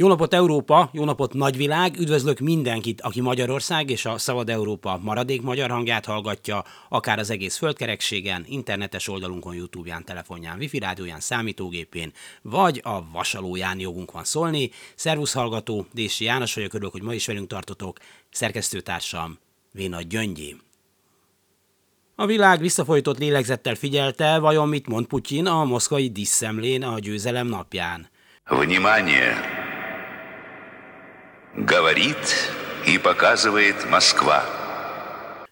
Jó napot Európa, jó napot nagyvilág, üdvözlök mindenkit, aki Magyarország és a Szabad Európa maradék magyar hangját hallgatja, akár az egész földkerekségen, internetes oldalunkon, Youtube-ján, telefonján, wifi rádióján, számítógépén, vagy a vasalóján jogunk van szólni. Szervusz hallgató, Dési János vagyok, örülök, hogy ma is velünk tartotok, szerkesztőtársam Véna Gyöngyi. A világ visszafolytott lélegzettel figyelte, vajon mit mond Putyin a moszkvai diszemlén a győzelem napján. Внимание! Говорит и показывает Москва.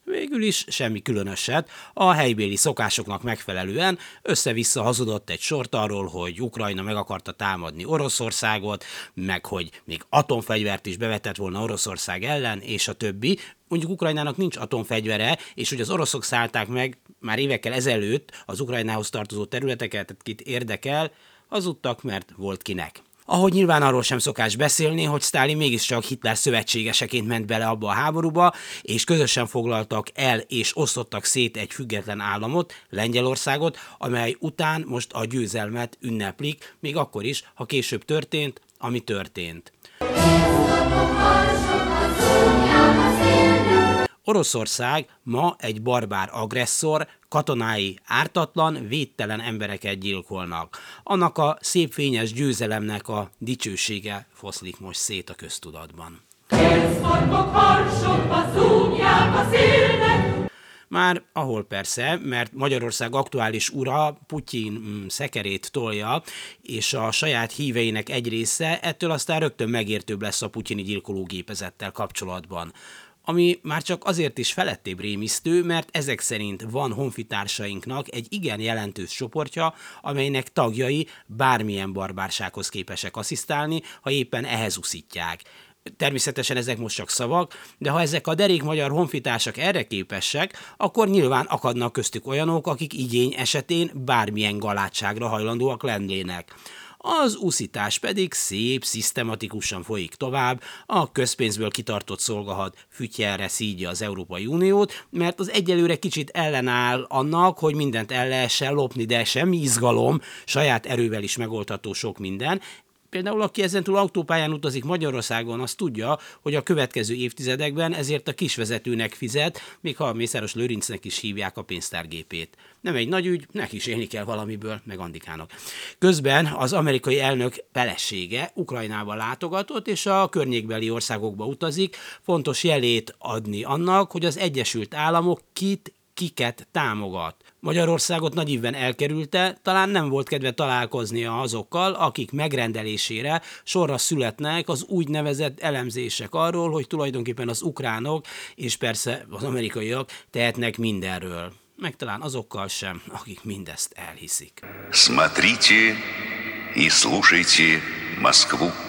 Végül is semmi különöset, a helybéli szokásoknak megfelelően össze-vissza hazudott egy sort arról, hogy Ukrajna meg akarta támadni Oroszországot, meg hogy még atomfegyvert is bevetett volna Oroszország ellen, és a többi. Mondjuk Ukrajnának nincs atomfegyvere, és hogy az oroszok szállták meg már évekkel ezelőtt az Ukrajnához tartozó területeket, kit érdekel, hazudtak, mert volt kinek. Ahogy nyilván arról sem szokás beszélni, hogy Stalin mégiscsak Hitler szövetségeseként ment bele abba a háborúba, és közösen foglaltak el és osztottak szét egy független államot, Lengyelországot, amely után most a győzelmet ünneplik, még akkor is, ha később történt, ami történt. Oroszország ma egy barbár agresszor, katonái ártatlan, védtelen embereket gyilkolnak. Annak a szép fényes győzelemnek a dicsősége foszlik most szét a köztudatban. Már ahol persze, mert Magyarország aktuális ura Putyin mm, szekerét tolja, és a saját híveinek egy része ettől aztán rögtön megértőbb lesz a putyini gyilkológépezettel kapcsolatban ami már csak azért is felettébb rémisztő, mert ezek szerint van honfitársainknak egy igen jelentős csoportja, amelynek tagjai bármilyen barbársághoz képesek asszisztálni, ha éppen ehhez uszítják. Természetesen ezek most csak szavak, de ha ezek a derék magyar honfitársak erre képesek, akkor nyilván akadnak köztük olyanok, akik igény esetén bármilyen galátságra hajlandóak lennének. Az úszítás pedig szép, szisztematikusan folyik tovább, a közpénzből kitartott szolgahat fütyelre szídja az Európai Uniót, mert az egyelőre kicsit ellenáll annak, hogy mindent el lehessen lopni, de semmi izgalom, saját erővel is megoldható sok minden, Például aki ezentúl autópályán utazik Magyarországon, az tudja, hogy a következő évtizedekben ezért a kisvezetőnek fizet, még ha a Mészáros Lőrincnek is hívják a pénztárgépét. Nem egy nagy ügy, neki is élni kell valamiből, meg Andikának. Közben az amerikai elnök felesége Ukrajnába látogatott, és a környékbeli országokba utazik, fontos jelét adni annak, hogy az Egyesült Államok kit kiket támogat. Magyarországot nagy évben elkerülte, talán nem volt kedve találkoznia azokkal, akik megrendelésére sorra születnek az úgynevezett elemzések arról, hogy tulajdonképpen az ukránok és persze az amerikaiak tehetnek mindenről. Meg talán azokkal sem, akik mindezt elhiszik. Смотрите и слушайте Москву.